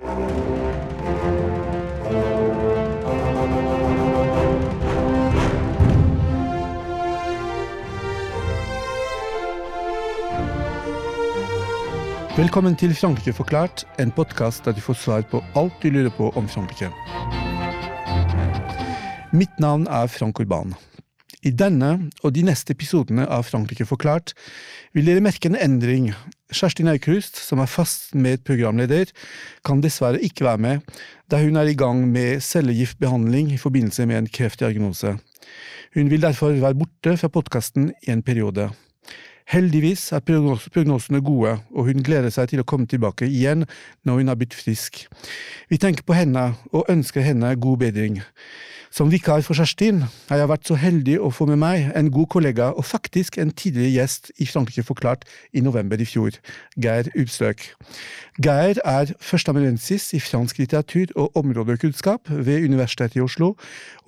Velkommen til Frankrike forklart, en podkast der du får svar på alt du lurer på om Frankrike. Mitt navn er Frank Urban. I denne og de neste episodene av Frankrike forklart vil dere merke en endring. Kjerstin Naukrust, som er fast med programleder, kan dessverre ikke være med, da hun er i gang med cellegiftbehandling i forbindelse med en kreftdiagnose. Hun vil derfor være borte fra podkasten i en periode. Heldigvis er prognosene gode, og hun gleder seg til å komme tilbake igjen når hun har blitt frisk. Vi tenker på henne og ønsker henne god bedring. Som vikar for Kjerstin har jeg vært så heldig å få med meg en god kollega og faktisk en tidligere gjest i Frankrike forklart i november i fjor, Geir Ubstøk. Geir er førsteamanuensis i fransk litteratur og områdekunnskap ved Universitetet i Oslo,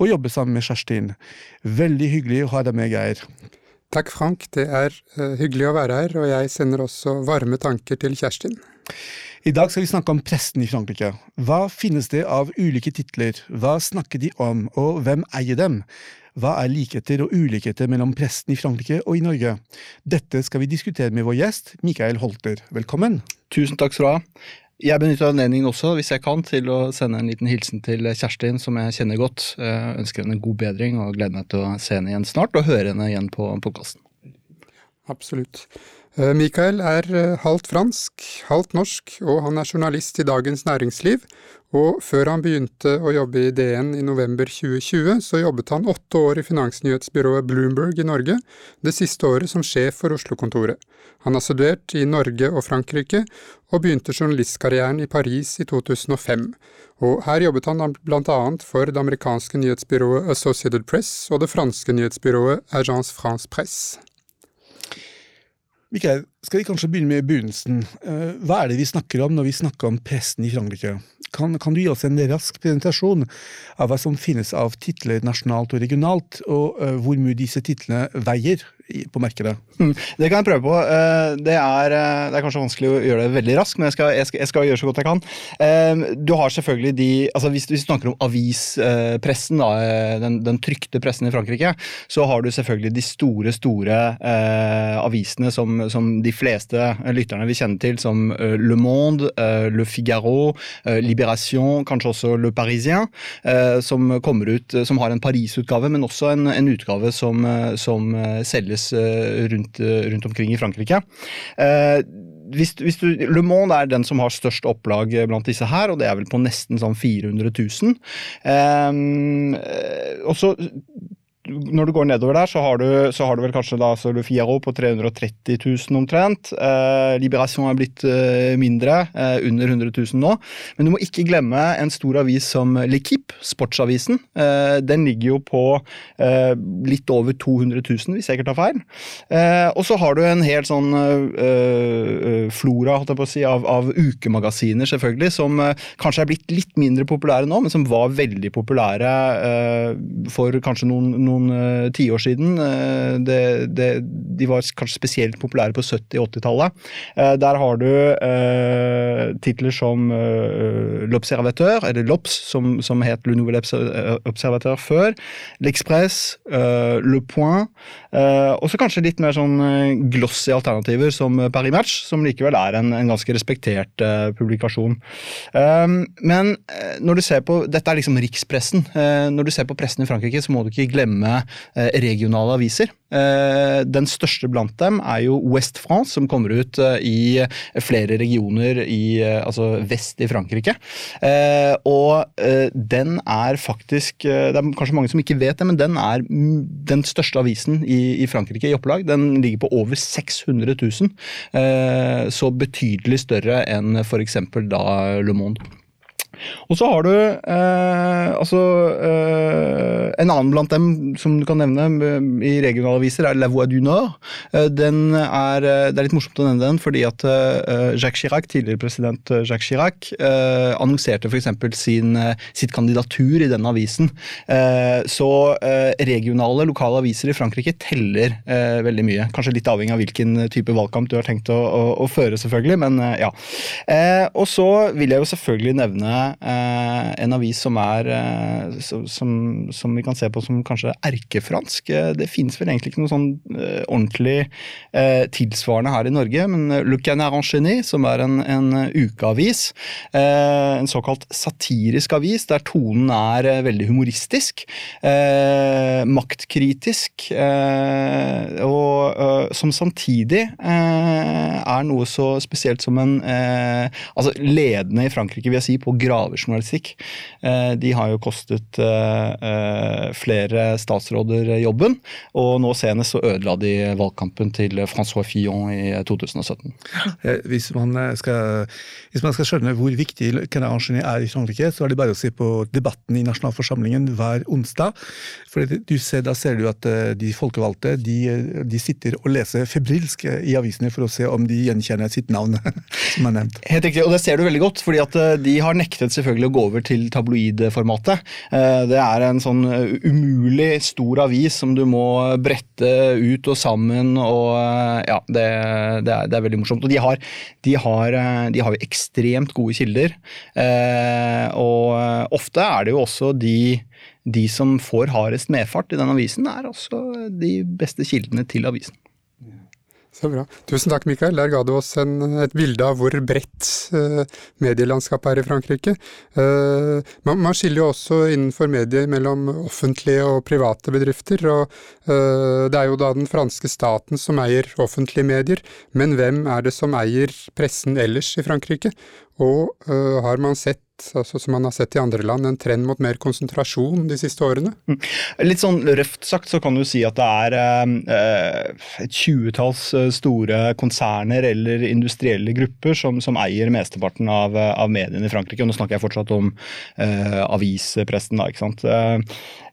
og jobber sammen med Kjerstin. Veldig hyggelig å ha deg med, Geir. Takk, Frank. Det er uh, hyggelig å være her, og jeg sender også varme tanker til Kjerstin. I dag skal vi snakke om presten i Frankrike. Hva finnes det av ulike titler, hva snakker de om, og hvem eier dem? Hva er likheter og ulikheter mellom presten i Frankrike og i Norge? Dette skal vi diskutere med vår gjest, Mikael Holter. Velkommen. Tusen takk skal du ha. Jeg benytter anledningen også, hvis jeg kan, til å sende en liten hilsen til Kjerstin, som jeg kjenner godt. Jeg ønsker henne god bedring og gleder meg til å se henne igjen snart og høre henne igjen på podkasten. Absolutt. Eh, Mikael er eh, halvt fransk, halvt norsk, og han er journalist i Dagens Næringsliv og før han begynte å jobbe i DN i november 2020, så jobbet han åtte år i finansnyhetsbyrået Bloomberg i Norge, det siste året som sjef for Oslo-kontoret. Han har studert i Norge og Frankrike, og begynte journalistkarrieren i Paris i 2005. Og her jobbet han blant annet for det amerikanske nyhetsbyrået Associated Press og det franske nyhetsbyrået Agence France Presse. Mikael, skal vi kanskje begynne med begynnelsen. Eh, hva er det vi snakker om når vi snakker om presten i Frankrike? Kan, kan, du gi oss en rask presentasjon av hva som finnes av titler nasjonalt og regionalt, og uh, hvor mye disse titlene veier på markedet? Mm, det kan jeg prøve på. Uh, det er, uh, det er, kanskje vanskelig å gjøre det veldig raskt, men jeg skal, jeg skal, jeg skal gjøre så godt jeg kan. Du har selvfølgelig de altså Hvis du snakker om avispressen, da, den, den, trykte pressen i Frankrike, så har du selvfølgelig de store, store avisene som, som, de fleste lytterne vil kjenne til, som Le Monde, Le Figaro, Liberation, kanskje også Le Parisien, eh, som kommer ut, som har en Paris-utgave, men også en, en utgave som, eh, som, eh, selges rundt, rundt, omkring i Frankrike. Hvis, hvis du, Le Monde er den som har størst opplag blant disse her, og det er vel på nesten sånn 400 000. Um, og så når du går nedover der, så har du, så har du vel kanskje da så Le Figaro på 330 000 omtrent. Eh, Liberation er blitt eh, mindre, eh, under 100 000 nå. Men du må ikke glemme en stor avis som L'Equipe, sportsavisen. Eh, den ligger jo på eh, litt over 200 000, hvis jeg ikke tar feil. Eh, og så har du en helt sånn flora holdt jeg på å si, av, av ukemagasiner, selvfølgelig, som kanskje er blitt litt mindre populære nå, men som var veldig populære for kanskje noen, noen noen uh, tiår siden. Uh, det, det, de var kanskje spesielt populære på 70-80-tallet. Uh, der har du titler som L'Observateur, eller L'Obs, som, som het Le Nouvel Observateur før. L'Express, Le Point, og så kanskje litt mer sånn glossy alternativer som Paris Match, som likevel er en, en ganske respektert publikasjon. men når du ser på Dette er liksom rikspressen. når du ser på pressen i Frankrike, så må du ikke glemme med eh, regionale aviser. Eh, den største blant dem er jo West France, som kommer ut eh, i flere regioner i altså vest i Frankrike. Og den er faktisk Det er kanskje mange som ikke vet det, men den er den største avisen i, Frankrike i opplag. Den ligger på over 600 000. Så betydelig større enn f.eks. da Le Monde. Og så har du eh, altså eh, En annen blant dem som du kan nevne eh, i regionale aviser, er La Voix du Nord. Eh, er, eh, det er litt morsomt å nevne den, fordi at eh, Jacques Chirac, tidligere president Jacques Chirac annonserte f.eks. Sitt kandidatur i denne avisen. så regionale, lokale aviser i Frankrike teller veldig mye. Kanskje litt avhengig av hvilken type valgkamp du har tenkt å, å, å føre, selvfølgelig, men ja. og så vil jeg jo selvfølgelig nevne Eh, en avis som er eh, som, som, vi kan se på som kanskje erkefransk. Eh, det finnes vel egentlig ikke noe sånn ordentlig tilsvarende her i Norge, men Le Canard Genie, som er en, en ukeavis, en såkalt satirisk avis der tonen er veldig humoristisk, maktkritisk, og som samtidig er noe så spesielt som en altså ledende i Frankrike, vil jeg si, på gravejournalistikk. Eh, de har jo kostet eh, eh, flere statsråder jobben, og nå senest så ødela de valgkampen til Francois Fillon i 2017. Hvis man skal, hvis man skal skjønne hvor viktig Canard er i Frankrike, så er det bare å se på debatten i nasjonalforsamlingen hver onsdag. For ser, Da ser du at de folkevalgte de, de sitter og leser febrilsk i avisene for å se om de gjenkjenner sitt navn, som er nevnt. Helt riktig, og det ser du veldig godt, fordi at de har nektet selvfølgelig å gå over til tabloidformatet. Eh, det er en sånn eh, umulig stor avis som du må brette ut og sammen og eh, Ja, det, det, er, det er, veldig morsomt. Og de har, de har, de har jo ekstremt gode kilder. Og ofte er det jo også de de som får hardest medfart i den avisen, er også de beste kildene til avisen. Så bra. Tusen takk, Mikael. Der ga du oss en, et bilde av hvor bredt uh, medielandskapet er i Frankrike. Uh, man, man, skiller jo også innenfor medier mellom offentlige og private bedrifter. og uh, Det er jo da den franske staten som eier offentlige medier, men hvem er det som eier pressen ellers i Frankrike? Og har man sett altså som man har sett i andre land, en trend mot mer konsentrasjon de siste årene? Mm. Litt sånn røft sagt så kan du si at det er uh, et tjuetalls eh, store konserner eller industrielle grupper som, som eier mesteparten av, av, mediene i Frankrike. Og nå snakker jeg fortsatt om uh, avispressen, da. ikke sant.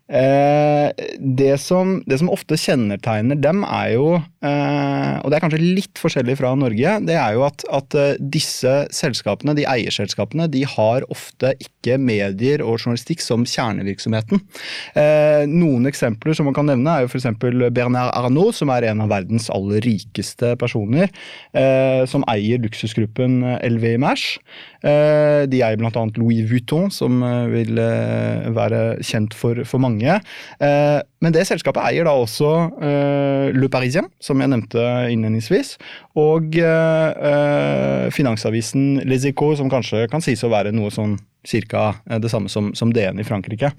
Eh, det, som, det, som, ofte kjennetegner dem, er jo, eh, og det er kanskje litt forskjellig fra Norge, det er jo at, at eh, disse selskapene, de eierselskapene, de har ofte ikke medier og journalistikk som kjernevirksomheten. Noen eksempler som man kan nevne, er jo f.eks. Bernard Arnault, som er en av verdens aller rikeste personer, som eier luksusgruppen. Eh, de eier bl.a. Louis Vuitton, som vil være kjent for, for mange. Eh, men det selskapet eier da også eh, Le Parisien, som jeg nevnte innledningsvis, og eh, finansavisen Les Echos, som kanskje kan sies å være noe sånn cirka det samme som, som DN i Frankrike.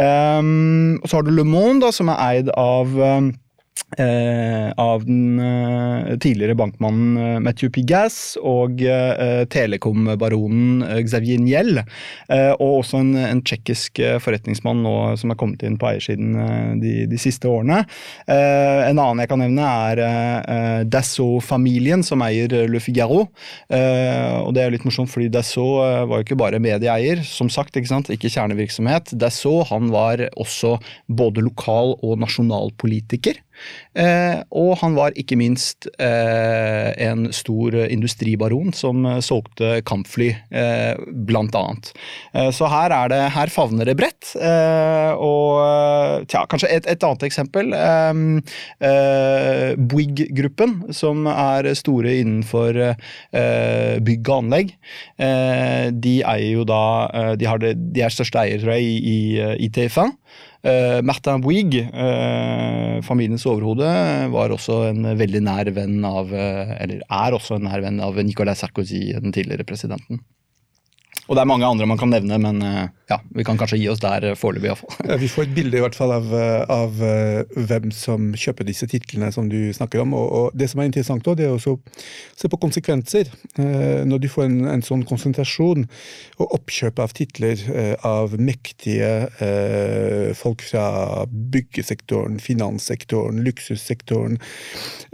og så har du Le Monde, da, som er eid av Eh, av den eh, tidligere bankmannen eh, Matthew Pigas og eh, telekombaronen eh, Xavier Niel. Eh, og også en, en tsjekkisk forretningsmann nå som er kommet inn på eiersiden de, de, siste årene. en annen jeg kan nevne, er Dassault-familien, som eier Le Figaro. og det er litt morsomt, fordi Dassault var jo ikke bare medieeier, som sagt, ikke, sant? ikke kjernevirksomhet. Dassault han var også både lokal- og nasjonalpolitiker. Eh, og han var ikke minst eh, en stor industribaron som eh, solgte kampfly, blant annet. Så her, er det, her favner det bredt. Og tja, kanskje et, et annet eksempel. Bouygues-gruppen, som er store innenfor bygg og anlegg. de eier jo da De, det, de er største eier, tror jeg, i, i, i TF1. Uh, Martin Bouygues, uh, familiens overhode, var også en veldig nær venn av uh, Eller er også en nær venn av Nicolas Sarkozy, den tidligere presidenten. Og det er mange andre man kan nevne, men ja, vi kan kanskje gi oss der foreløpig iallfall. Vi får et bilde i hvert fall av, av hvem som kjøper disse titlene som du snakker om. Og, og det som er interessant, også, det er å se på konsekvenser. Når du får en, en sånn konsentrasjon og oppkjøp av titler av mektige folk fra byggesektoren, finanssektoren, luksussektoren.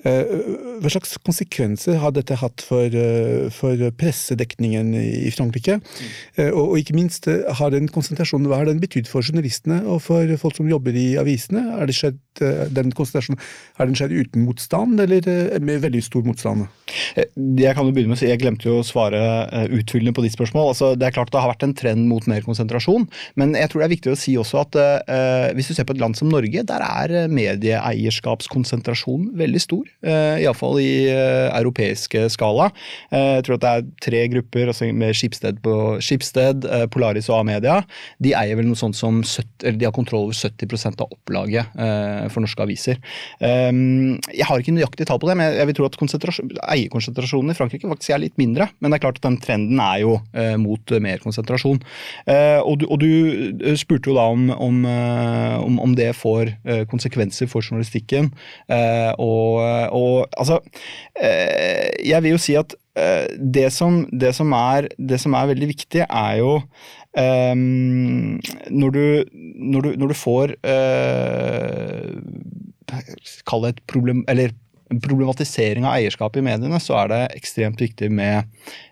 Hva slags konsekvenser har dette hatt for, for pressedekningen i Frankrike? Eh, og, og, ikke minst, eh, har den konsentrasjonen, hva har den betydd for journalistene og for folk som jobber i avisene? Er det skjedd, den konsentrasjonen, har den skjedd uten motstand, eller med veldig stor motstand? Jeg kan jo begynne med å si, jeg glemte jo å svare utfyllende på ditt spørsmål. Altså, det er klart det har vært en trend mot mer konsentrasjon, men jeg tror det er viktig å si også at eh, hvis du ser på et land som Norge, der er medieeierskapskonsentrasjonen veldig stor. Eh, Iallfall i eh, europeiske skala. Eh, jeg tror at det er tre grupper altså med Skipsted, på, Skipsted Polaris og A-media. De eier vel noe sånt som 70, eller de har kontroll over 70% av opplaget for norske aviser. Um, jeg har ikke nøyaktig tall på det, men jeg, vil tro at eierkonsentrasjonen i Frankrike faktisk er litt mindre. Men det er klart at den trenden er jo mot mer konsentrasjon. Og du, og, du, spurte jo da om, om, om det får konsekvenser for journalistikken. Og, og altså Jeg vil jo si at det som, det som, er, det som er veldig viktig, er jo um, når, du, når, du, når, du, får uh, Kall det et problem Eller problematisering av eierskap i mediene, så er det ekstremt viktig med,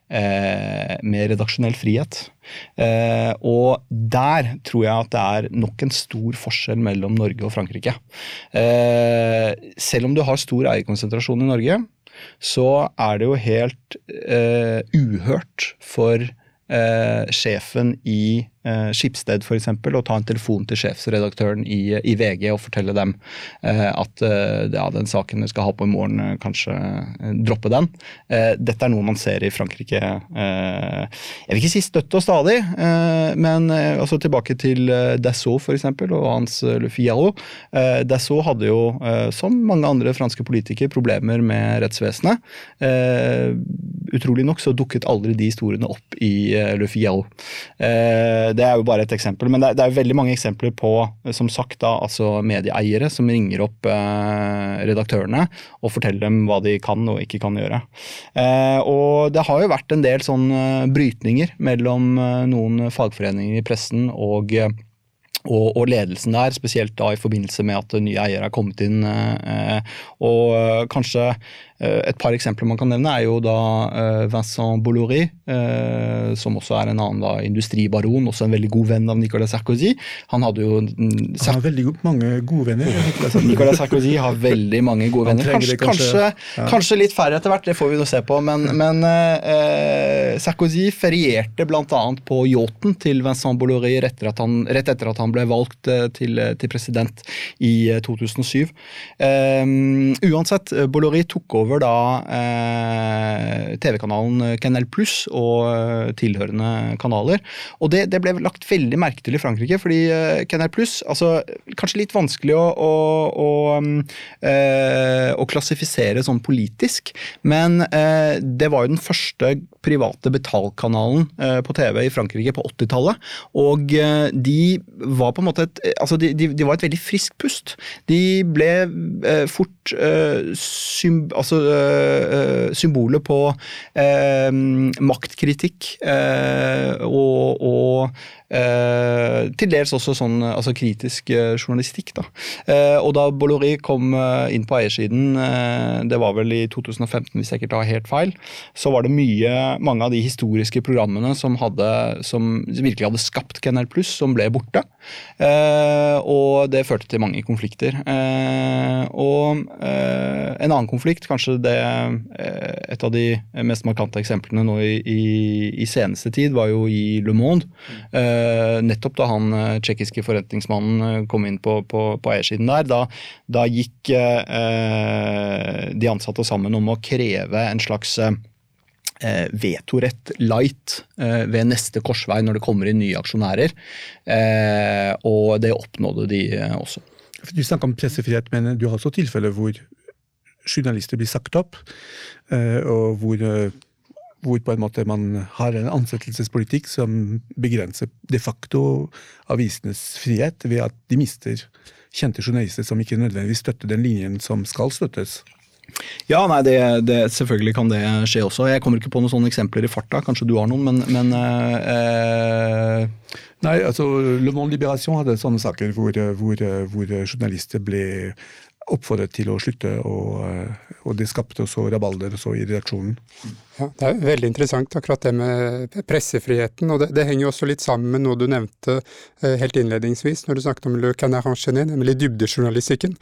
eh, med redaksjonell frihet. Eh, og der tror jeg at det er nok en stor forskjell mellom Norge og Frankrike. Eh, selv om du har stor eierkonsentrasjon i Norge, så er det jo helt eh, uhørt for eh, sjefen i eh, Skipsted f.eks. og ta en telefon til sjefsredaktøren i, i VG og fortelle dem eh, at eh, ja, den saken du skal ha på i morgen, eh, kanskje eh, droppe den. Dette er noe man ser i Frankrike Jeg vil ikke si støtt og stadig, men altså tilbake til Dassault f.eks. og hans Le Figaro. Dassault hadde jo, som mange andre franske politikere, problemer med rettsvesenet. utrolig nok så dukket aldri de historiene opp i Le Figaro. Eh, det er jo bare et eksempel, men det er, det er veldig mange eksempler på som sagt da, altså medieeiere som ringer opp eh, redaktørene og forteller dem hva de kan og ikke kan gjøre. Eh, og det har jo vært en del sånn brytninger mellom noen fagforeninger i pressen og og, og, ledelsen der, spesielt da i forbindelse med at nye eiere er kommet inn. og kanskje Eh, et par eksempler man kan nevne er jo da eh, Vincent Bolloré, eh, som også er en annen da, industribaron, også en veldig god venn av Nicolas Sarkozy. Han hadde jo Han har veldig mange gode venner. Nicolas Sarkozy har veldig mange gode venner. Kanskje, kanskje, ja. kanskje, litt færre etter hvert, det får vi nå se på. Men, men eh, Sarkozy ferierte bl.a. på yachten til Vincent Bolloré rett, rett, etter at han ble valgt til, til president i 2007. Um, uansett, Bolloré tok over over da eh, TV-kanalen Canal Pluss og eh, tilhørende kanaler. Og det, det, ble lagt veldig merke til i Frankrike, fordi eh, Canal Pluss altså, Kanskje litt vanskelig å, å, å, eh, å klassifisere sånn politisk, men eh, det var jo den første private betalkanalen eh, på TV i Frankrike på 80-tallet. Og de var på en måte et, altså de, de, de var et veldig friskt pust. De ble fort sym, altså, symbolet på maktkritikk og, og Eh, til dels også sånn altså kritisk eh, journalistikk. Da. Eh, og da Bollori kom eh, inn på eiersiden, eh, det var vel i 2015 hvis jeg ikke tar helt feil, så var det mye, mange av de historiske programmene som, hadde, som virkelig hadde skapt Canal Pluss, som ble borte. Eh, og det førte til mange konflikter. og en annen konflikt, kanskje det et av de mest markante eksemplene nå i, i, i seneste tid, var jo i Le Monde. Mm. Eh, nettopp da han eh, tsjekkiske forretningsmannen eh, kom inn på, på, på eiersiden der, da, da gikk eh, de ansatte sammen om å kreve en slags eh, vetorett light eh, ved neste korsvei når det kommer inn nye aksjonærer. Eh, og det oppnådde de også. Du snakker om pressefrihet, men du har også tilfeller hvor journalister blir sagt opp, og hvor hvor på en måte man har en ansettelsespolitikk som begrenser de facto avisenes frihet, ved at de mister kjente journalister som ikke nødvendigvis støtter den linjen som skal støttes. Ja, nei, det, det, selvfølgelig kan det skje også. Jeg kommer ikke på noen sånne eksempler i farta. Kanskje du har noen, men, men øh, Nei, altså Le Monde Liberation hadde sånne saker hvor, hvor, hvor journalister ble oppfordret til å slutte, og, og det skapte også rabalder også i redaksjonen. Ja, Det er veldig interessant akkurat det med pressefriheten, og det, det henger jo også litt sammen med noe du nevnte eh, helt innledningsvis når du snakket om Le Canard Enchaîné, nemlig dybdejournalistikken.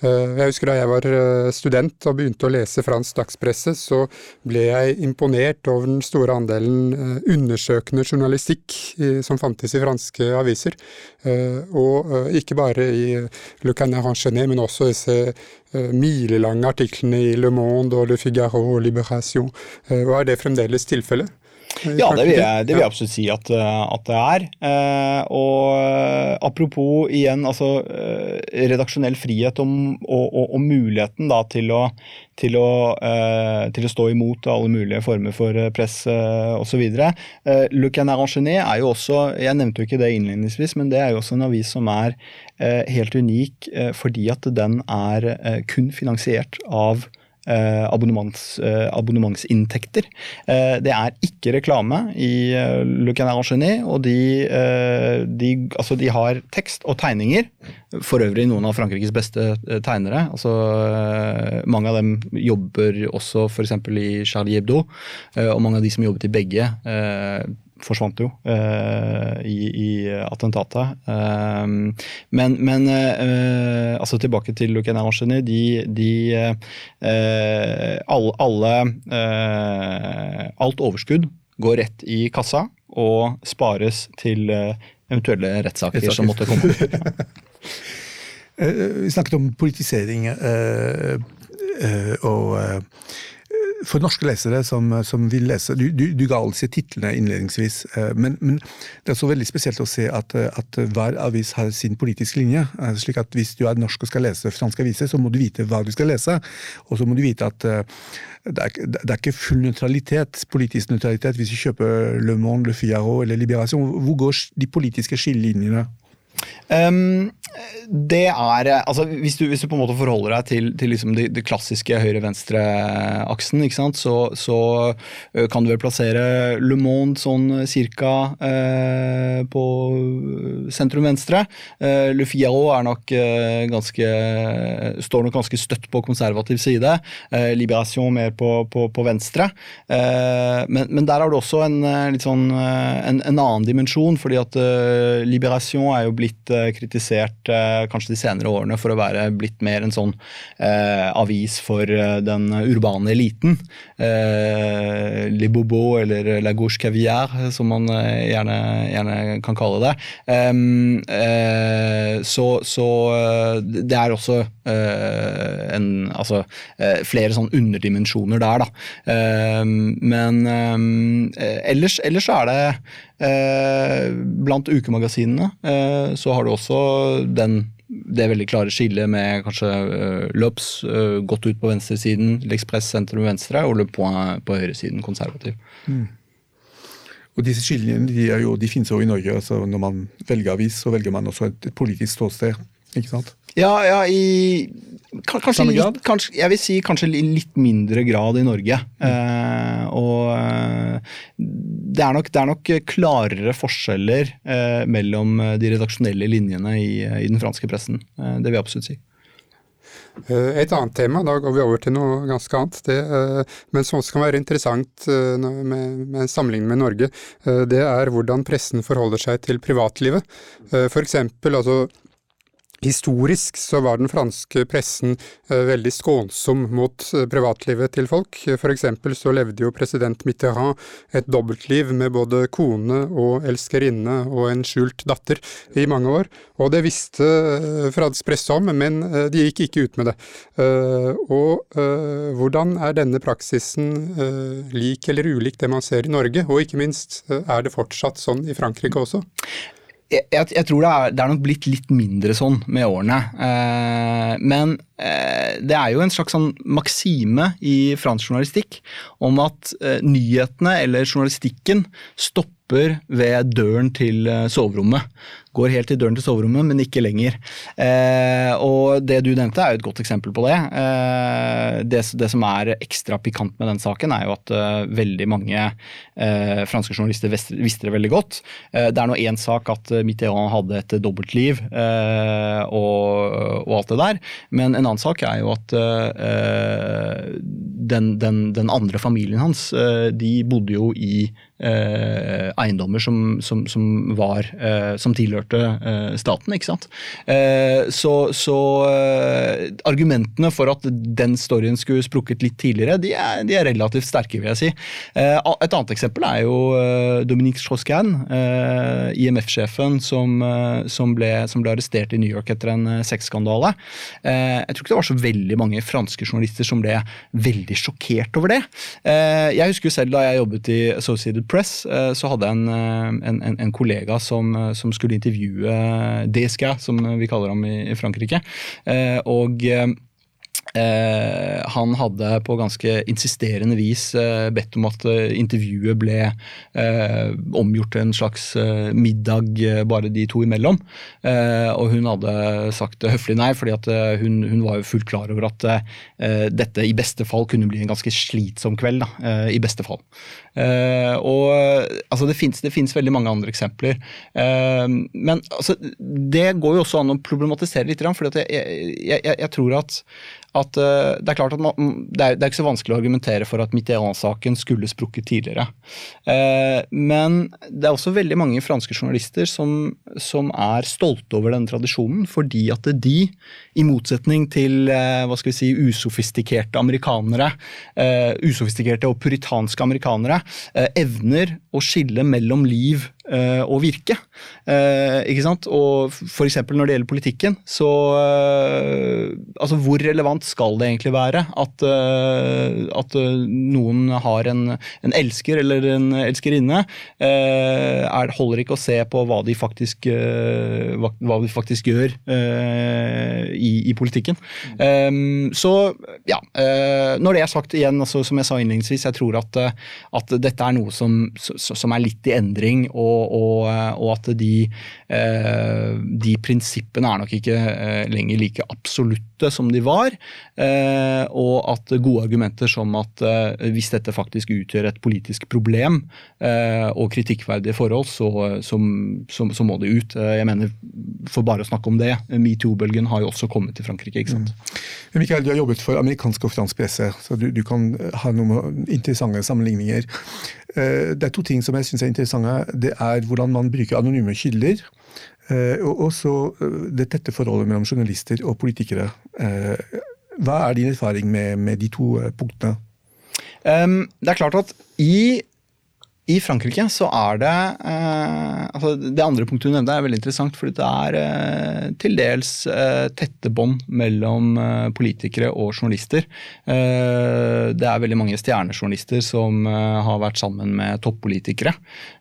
Eh, jeg husker da jeg var eh, student og begynte å lese fransk dagspresse, så ble jeg imponert over den store andelen eh, undersøkende journalistikk i, som fantes i franske aviser. Eh, og eh, ikke bare i Le Canard Enchaîné, men også disse milelange artiklene i Le Monde og Le Figaro og Liberation. Og er det fremdeles tilfellet? Ja, det vil, jeg, det vil, jeg, absolutt si at, at det er. Eh, og apropos igjen, altså redaksjonell frihet og, og, og, og muligheten da til å, til å, eh, til å, stå imot alle mulige former for press eh, osv. Eh, Le Canard Enchaîné er jo også, jeg nevnte jo ikke det innledningsvis, men det er jo også en avis som er eh, helt unik eh, fordi at den er kun finansiert av Eh, abonnements, eh, abonnementsinntekter. Eh, det er ikke reklame i Le Canard Genie, og de, de, altså de, har tekst og tegninger. For øvrig noen av Frankrikes beste tegnere. Altså, mange av dem jobber også f.eks. i Charlie Hebdo, og mange av de som jobbet i begge forsvant jo uh, i, i, attentatet. Uh, men, men uh, altså tilbake til Le Canard De, de alle, alle Alt overskudd går rett i kassa og spares til eventuelle rettssaker som måtte komme. Vi snakket om politisering og for norske lesere som, som vil lese Du, du, du ga altså titlene innledningsvis, eh, men, men, det er så veldig spesielt å se at, at, hver avis har sin politiske linje. Eh, slik at Hvis du er norsk og skal lese franske aviser, så må du vite hva du skal lese. Og så må du vite at eh, det er, det er ikke full nøytralitet, politisk nøytralitet hvis du kjøper Le Monde, Le Figaro eller Liberation. Hvor går de politiske skillelinjene? Um, det er altså hvis du, hvis du, på en måte forholder deg til, til liksom det, de klassiske høyre-venstre-aksen, så, så uh, kan du vel plassere Le Monde sånn cirka eh, på sentrum-venstre. Eh, Le Figaro er nok ganske står nok ganske støtt på konservativ side. Liberation mer på, på, på venstre. Men, men, der har du også en, litt sånn, en, en annen dimensjon, fordi at Liberation er jo blitt kritisert kanskje de senere årene for å være blitt mer en sånn eh, avis for den urbane eliten. Le Bobo eller La Gauche Caviar, som man gjerne, gjerne, kan kalle det. Eh, så, så det er også en, altså, flere sånn underdimensjoner der, da. Men ellers, ellers er det Eh, blant ukemagasinene eh, så har du også den, det veldig klare skillet med kanskje Løps Lops uh, godt ut på venstresiden, L'Express sentrum venstre og Le Point på høyresiden, konservativ. Mm. Og disse skillene de, de finnes jo i Norge. altså Når man velger avis, så velger man også et, et politisk ståsted. Ikke sant? Ja, ja i kanskje litt, kanskje, Jeg vil si kanskje i litt mindre grad i Norge. Mm. Eh, og eh, det er, nok, det er, nok, klarere forskjeller eh, mellom de redaksjonelle linjene i, i den franske pressen. Eh, det vil jeg absolutt si. Eh, et annet tema, da går vi over til noe ganske annet, det, eh, men som også kan være interessant med, med en sammenligning med Norge, det er hvordan pressen forholder seg til privatlivet. For eksempel, altså Historisk så var den franske pressen eh, veldig skånsom mot eh, privatlivet til folk. For eksempel så levde jo president Mitterrand et dobbeltliv med både kone og elskerinne og en skjult datter i mange år. Og det visste eh, Fransk presse om, men de gikk ikke ut med det. Og hvordan er denne praksisen lik eller ulik det man ser i Norge, og ikke minst, er det fortsatt sånn i Frankrike også? Jeg, jeg, tror det er, det er, nok blitt litt mindre sånn med årene. Eh, men eh, det er jo en slags sånn maksime i fransk journalistikk om at eh, nyhetene eller journalistikken stopper ved døren til eh, soverommet går helt til døren til soverommet, men ikke lenger. Eh, og det du nevnte, er jo et godt eksempel på det. Eh, det, det, som er ekstra pikant med den saken, er jo at eh, veldig mange uh, franske journalister visste, det veldig godt. Uh, det er nå én sak at Mitterrand hadde et dobbeltliv og, og, alt det der, men en en annen sak er jo at den, den, den, andre familien hans, de bodde jo i eiendommer som, som, som var Som tilhørte staten, ikke sant. så, så argumentene for at den storyen skulle sprukket litt tidligere, de er, de er relativt sterke, vil jeg si. et annet eksempel er jo Dominique Strauss-Kahn, IMF-sjefen, som, som, som ble arrestert i New York etter en sexskandale. jeg tror ikke det var så veldig mange franske journalister som ble veldig sjokkert over det. Eh, jeg husker jo selv da jeg jobbet i Associated Press, eh, så hadde jeg en, eh, en, en kollega som, som, skulle intervjue DSK, som vi kaller ham i, i Frankrike. og Eh, han hadde på ganske insisterende vis eh, bedt om at eh, intervjuet ble eh, omgjort til en slags eh, middag eh, bare de to imellom. og hun hadde sagt høflig nei, fordi hun, hun, var jo fullt klar over at dette i beste fall kunne bli en ganske slitsom kveld. Da, I beste fall. og altså, Det fins veldig mange andre eksempler. men altså, det går jo også an å problematisere litt, for jeg, jeg, jeg, jeg tror at at uh, det er klart at man, det, er, det, er, ikke så vanskelig å argumentere for at Mitterrand-saken skulle sprukket tidligere. Uh, men det er også veldig mange franske journalister som, som, er stolte over denne tradisjonen, fordi at de, i motsetning til uh, hva skal vi si, usofistikerte amerikanere, usofistikerte og puritanske amerikanere, evner å skille mellom liv å virke. Uh, ikke sant? Og f.eks. når det gjelder politikken, så uh, Altså, hvor relevant skal det egentlig være at, at noen har en, en, elsker eller en elskerinne? Er, holder ikke å se på hva de faktisk, hva, de faktisk gjør i, i, politikken. Um, så ja, når det er sagt igjen, altså, som jeg sa innledningsvis, jeg tror at, at dette er noe som, som er litt i endring. og og, og, at de, eh, de, prinsippene er nok ikke eh, lenger like absolutte som de var. Eh, og at gode argumenter som at hvis dette faktisk utgjør et politisk problem og kritikkverdige forhold, så, så, så, så må det ut. Jeg mener, For bare å snakke om det, metoo-bølgen har jo også kommet til Frankrike. ikke sant? Mm. Mikael, du har jobbet for amerikansk og fransk presse, så du, du kan ha noen interessante sammenligninger. Eh, det er to ting som jeg syns er interessante. Det er hvordan man bruker anonyme kilder. Eh, og også eh, det tette forholdet mellom journalister og politikere. Hva er din erfaring med, med de to punktene? Um, det er klart at i i Frankrike så er det eh, altså Det andre punktet du nevnte er veldig interessant, fordi det er eh, til dels eh, tette bånd mellom eh, politikere og journalister. Eh, det er veldig mange stjernejournalister som eh, har vært sammen med toppolitikere.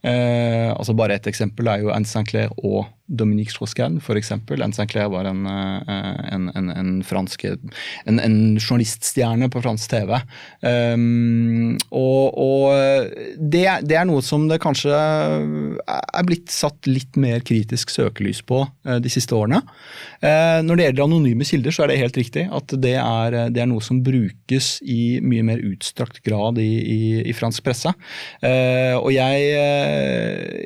altså Bare ett eksempel er jo Anne Sinclair og Dominique Strauss-Kahn, f.eks. Anne Sinclair var en, en, en, en fransk en, en, journaliststjerne på fransk TV. Um, og, og det, det det er noe som det kanskje er blitt satt litt mer kritisk søkelys på eh, de siste årene. Eh, når det gjelder anonyme kilder, så er det helt riktig at det er, det er noe som brukes i mye mer utstrakt grad i, i, i fransk presse. Uh, og jeg,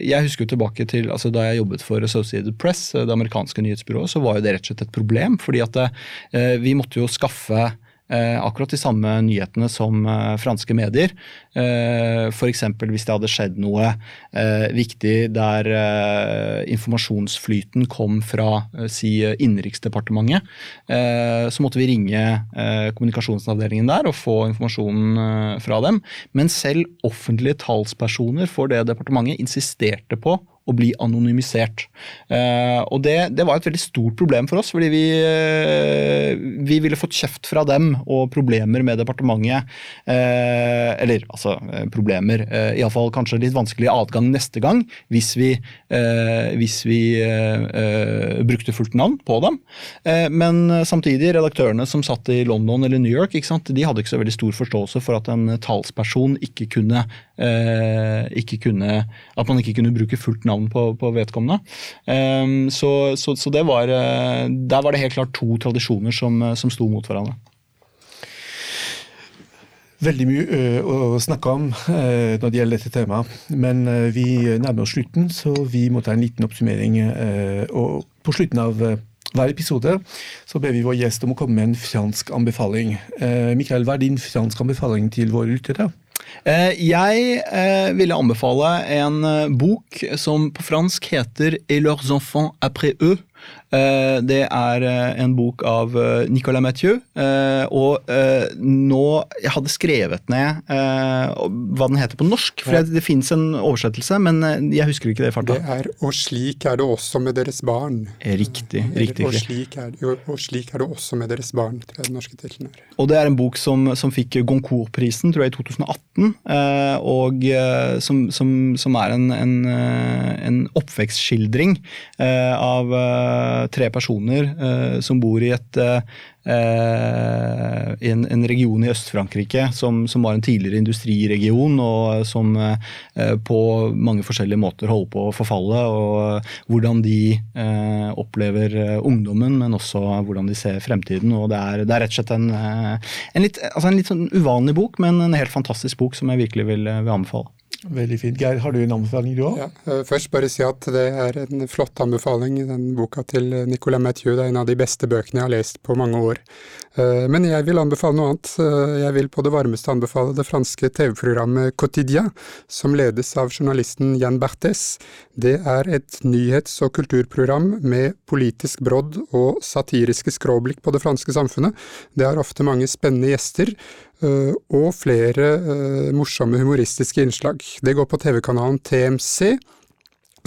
jeg husker jo tilbake til altså da jeg jobbet for Associated Press, det amerikanske nyhetsbyrået, så var jo det rett og slett et problem. fordi at vi måtte jo skaffe Eh, akkurat de samme nyhetene som eh, franske medier. Eh, F.eks. hvis det hadde skjedd noe viktig der informasjonsflyten kom fra si Innenriksdepartementet, så måtte vi ringe kommunikasjonsavdelingen der og få informasjonen fra dem. Men selv offentlige talspersoner for det departementet insisterte på å bli anonymisert. Uh, og det, det, var et veldig stort problem for oss, fordi vi, uh, vi ville fått kjeft fra dem og problemer med departementet. Uh, eller altså problemer, iallfall kanskje litt vanskelig adgang neste gang hvis vi, hvis vi brukte fullt navn på dem. men samtidig, redaktørene som satt i London eller New York, de hadde ikke så veldig stor forståelse for at en talsperson ikke kunne, ikke kunne At man ikke kunne bruke fullt navn navn på, på vedkommende. Um, så, så, så, var eh, Der var det helt klart to tradisjoner som, eh, som sto mot hverandre. Veldig mye eh, å snakke om når det gjelder dette temaet, men vi nærmer oss slutten, så vi må ta en liten oppsummering. Og på slutten av hver episode så ber vi vår gjest om å komme med en fransk anbefaling. Mikael, hva er din fransk anbefaling til våre lyttere? Eh, jeg eh, ville anbefale en eh, bok som på fransk heter Et leurs enfants après eux. Eh, det er eh, en bok av eh, Nicolas Mathieu. Og nå Jeg hadde skrevet ned hva den heter på norsk, for det, det fins en oversettelse, men jeg husker ikke det i farta. Det er 'Og slik er det også med deres barn'. Riktig. riktig, og, slik er, og slik er det også med deres barn, tror jeg den norske tittelen er. Og det er en bok som, som fikk Goncourt-prisen, tror jeg, i 2018. Og som, som, som er en, en, en oppvekstskildring av tre personer eh, som bor i et Uh, en, en, region i Øst-Frankrike som, som, var en tidligere industriregion, og som uh, på mange forskjellige måter holder på å forfalle. og Hvordan de eh, opplever ungdommen, men også hvordan de ser fremtiden. og Det er, det er rett og slett en, en, litt, altså en litt sånn uvanlig bok, men en helt fantastisk bok som jeg virkelig vil, vil anbefale. Veldig fint. Geir, har du en anbefaling du òg? Ja, eh, først bare si at det er en flott anbefaling, den boka til Nicolas Mathieu. Det er en av de beste bøkene jeg har lest på mange år. Eh, men jeg vil anbefale noe annet. Eh, jeg vil på det varmeste anbefale det franske TV-programmet Quotidien, som ledes av journalisten Jan Berthes. Det er et nyhets- og kulturprogram med politisk brodd og satiriske skråblikk på det franske samfunnet. Det har ofte mange spennende gjester, Eh, og flere eh, morsomme humoristiske innslag. Det går på TV-kanalen TMC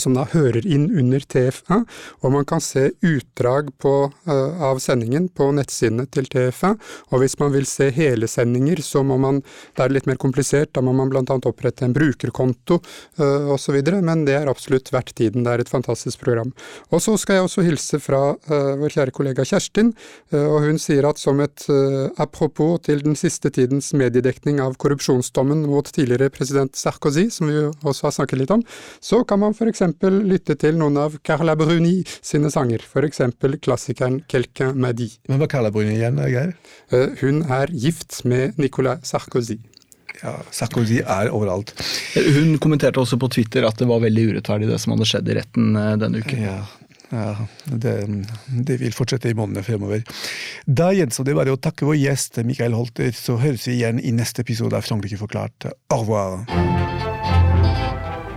som da hører inn under TFA, og man kan se utdrag på, uh, av sendingen på nettsidene til TFA. Og hvis man vil se hele sendinger, så må man Det er litt mer komplisert, da må man bl.a. opprette en brukerkonto uh, osv., men det er absolutt verdt tiden. Det er et fantastisk program. Og så skal jeg også hilse fra uh, vår kjære kollega Kjerstin, uh, og hun sier at som et apropos til den siste tidens mediedekning av korrupsjonsdommen mot tidligere president Sarkozy, som vi også har snakket litt om, så kan man f.eks lytte til noen av Carla Bruni sine sanger, f.eks. klassikeren Quelqu'un m'a dit. Men hva Carla Bruni igjen, Geir? Eh, hun er gift med Nicolas Sarkozy. Ja, Sarkozy er overalt. Hun kommenterte også på Twitter at det var veldig urettferdig det som hadde skjedd i retten eh, denne uken. Ja, ja det, det, vil fortsette i månedene fremover. Da gjenstår det bare å takke vår gjest Mikael Holter, så høres vi igjen i neste episode av Frankrike forklart. Au revoir!